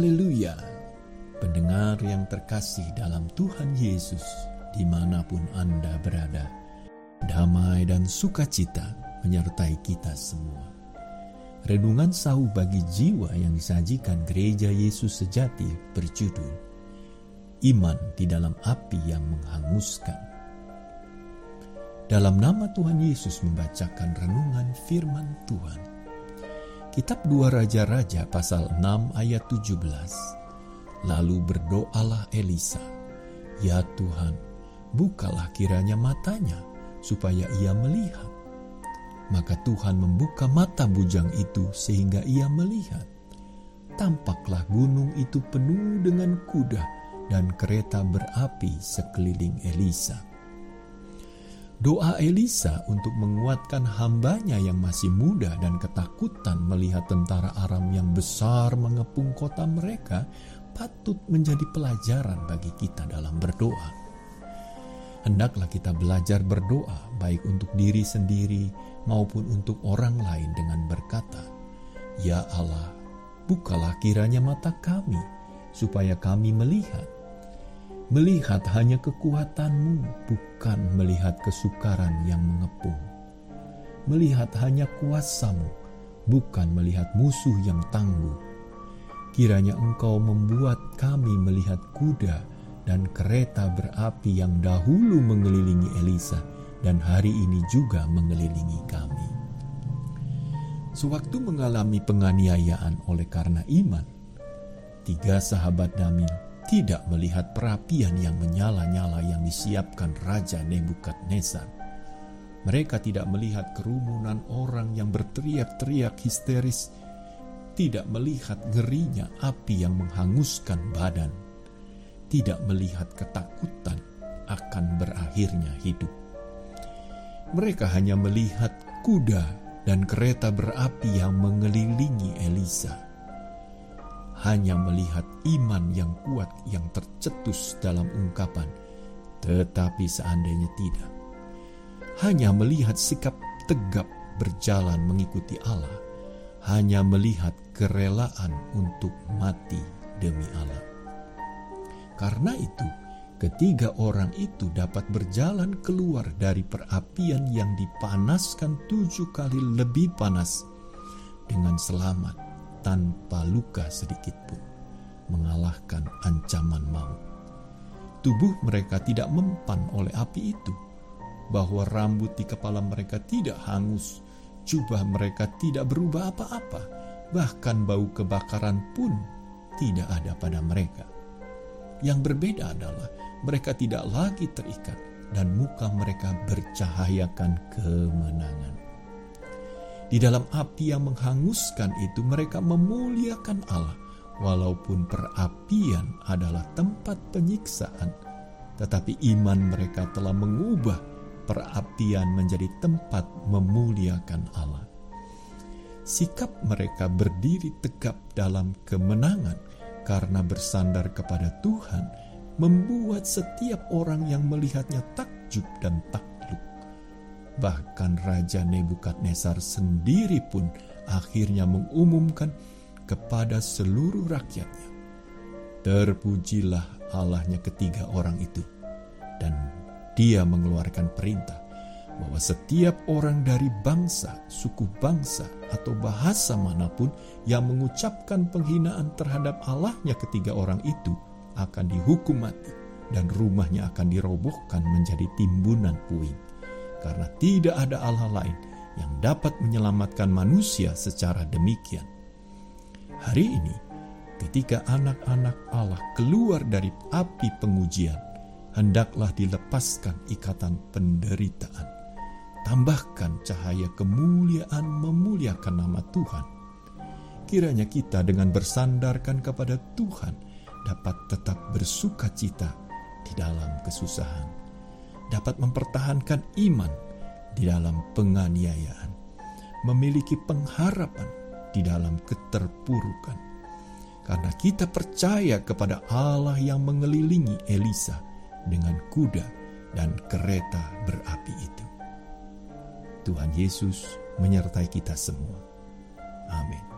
Haleluya! Pendengar yang terkasih dalam Tuhan Yesus, di mana pun Anda berada, damai dan sukacita menyertai kita semua. Renungan sahu bagi jiwa yang disajikan gereja Yesus sejati berjudul Iman di dalam api yang menghanguskan. Dalam nama Tuhan Yesus membacakan renungan firman Tuhan. Kitab 2 Raja-Raja pasal 6 ayat 17. Lalu berdoalah Elisa, "Ya Tuhan, bukalah kiranya matanya supaya ia melihat." Maka Tuhan membuka mata bujang itu sehingga ia melihat. Tampaklah gunung itu penuh dengan kuda dan kereta berapi sekeliling Elisa. Doa Elisa untuk menguatkan hambanya yang masih muda dan ketakutan melihat tentara Aram yang besar mengepung kota mereka patut menjadi pelajaran bagi kita dalam berdoa. Hendaklah kita belajar berdoa baik untuk diri sendiri maupun untuk orang lain dengan berkata, Ya Allah, bukalah kiranya mata kami supaya kami melihat Melihat hanya kekuatanmu, bukan melihat kesukaran yang mengepung. Melihat hanya kuasamu, bukan melihat musuh yang tangguh. Kiranya engkau membuat kami melihat kuda dan kereta berapi yang dahulu mengelilingi Elisa dan hari ini juga mengelilingi kami. Sewaktu mengalami penganiayaan oleh karena iman, tiga sahabat Damil tidak melihat perapian yang menyala-nyala yang disiapkan Raja Nebukadnezar. Mereka tidak melihat kerumunan orang yang berteriak-teriak histeris, tidak melihat ngerinya api yang menghanguskan badan, tidak melihat ketakutan akan berakhirnya hidup. Mereka hanya melihat kuda dan kereta berapi yang mengelilingi Elisa hanya melihat iman yang kuat yang tercetus dalam ungkapan, tetapi seandainya tidak, hanya melihat sikap tegap berjalan mengikuti Allah, hanya melihat kerelaan untuk mati demi Allah. Karena itu, ketiga orang itu dapat berjalan keluar dari perapian yang dipanaskan tujuh kali lebih panas dengan selamat tanpa luka sedikit pun, mengalahkan ancaman maut. Tubuh mereka tidak mempan oleh api itu, bahwa rambut di kepala mereka tidak hangus, jubah mereka tidak berubah apa-apa, bahkan bau kebakaran pun tidak ada pada mereka. Yang berbeda adalah mereka tidak lagi terikat dan muka mereka bercahayakan kemenangan. Di dalam api yang menghanguskan itu mereka memuliakan Allah. Walaupun perapian adalah tempat penyiksaan. Tetapi iman mereka telah mengubah perapian menjadi tempat memuliakan Allah. Sikap mereka berdiri tegap dalam kemenangan karena bersandar kepada Tuhan membuat setiap orang yang melihatnya takjub dan tak Bahkan Raja Nebukadnezar sendiri pun akhirnya mengumumkan kepada seluruh rakyatnya. Terpujilah Allahnya ketiga orang itu. Dan dia mengeluarkan perintah bahwa setiap orang dari bangsa, suku bangsa, atau bahasa mana pun yang mengucapkan penghinaan terhadap Allahnya ketiga orang itu akan dihukum mati dan rumahnya akan dirobohkan menjadi timbunan puing karena tidak ada Allah lain yang dapat menyelamatkan manusia secara demikian. Hari ini, ketika anak-anak Allah keluar dari api pengujian, hendaklah dilepaskan ikatan penderitaan. Tambahkan cahaya kemuliaan memuliakan nama Tuhan. Kiranya kita dengan bersandarkan kepada Tuhan dapat tetap bersuka cita di dalam kesusahan dapat mempertahankan iman di dalam penganiayaan, memiliki pengharapan di dalam keterpurukan. Karena kita percaya kepada Allah yang mengelilingi Elisa dengan kuda dan kereta berapi itu. Tuhan Yesus menyertai kita semua. Amin.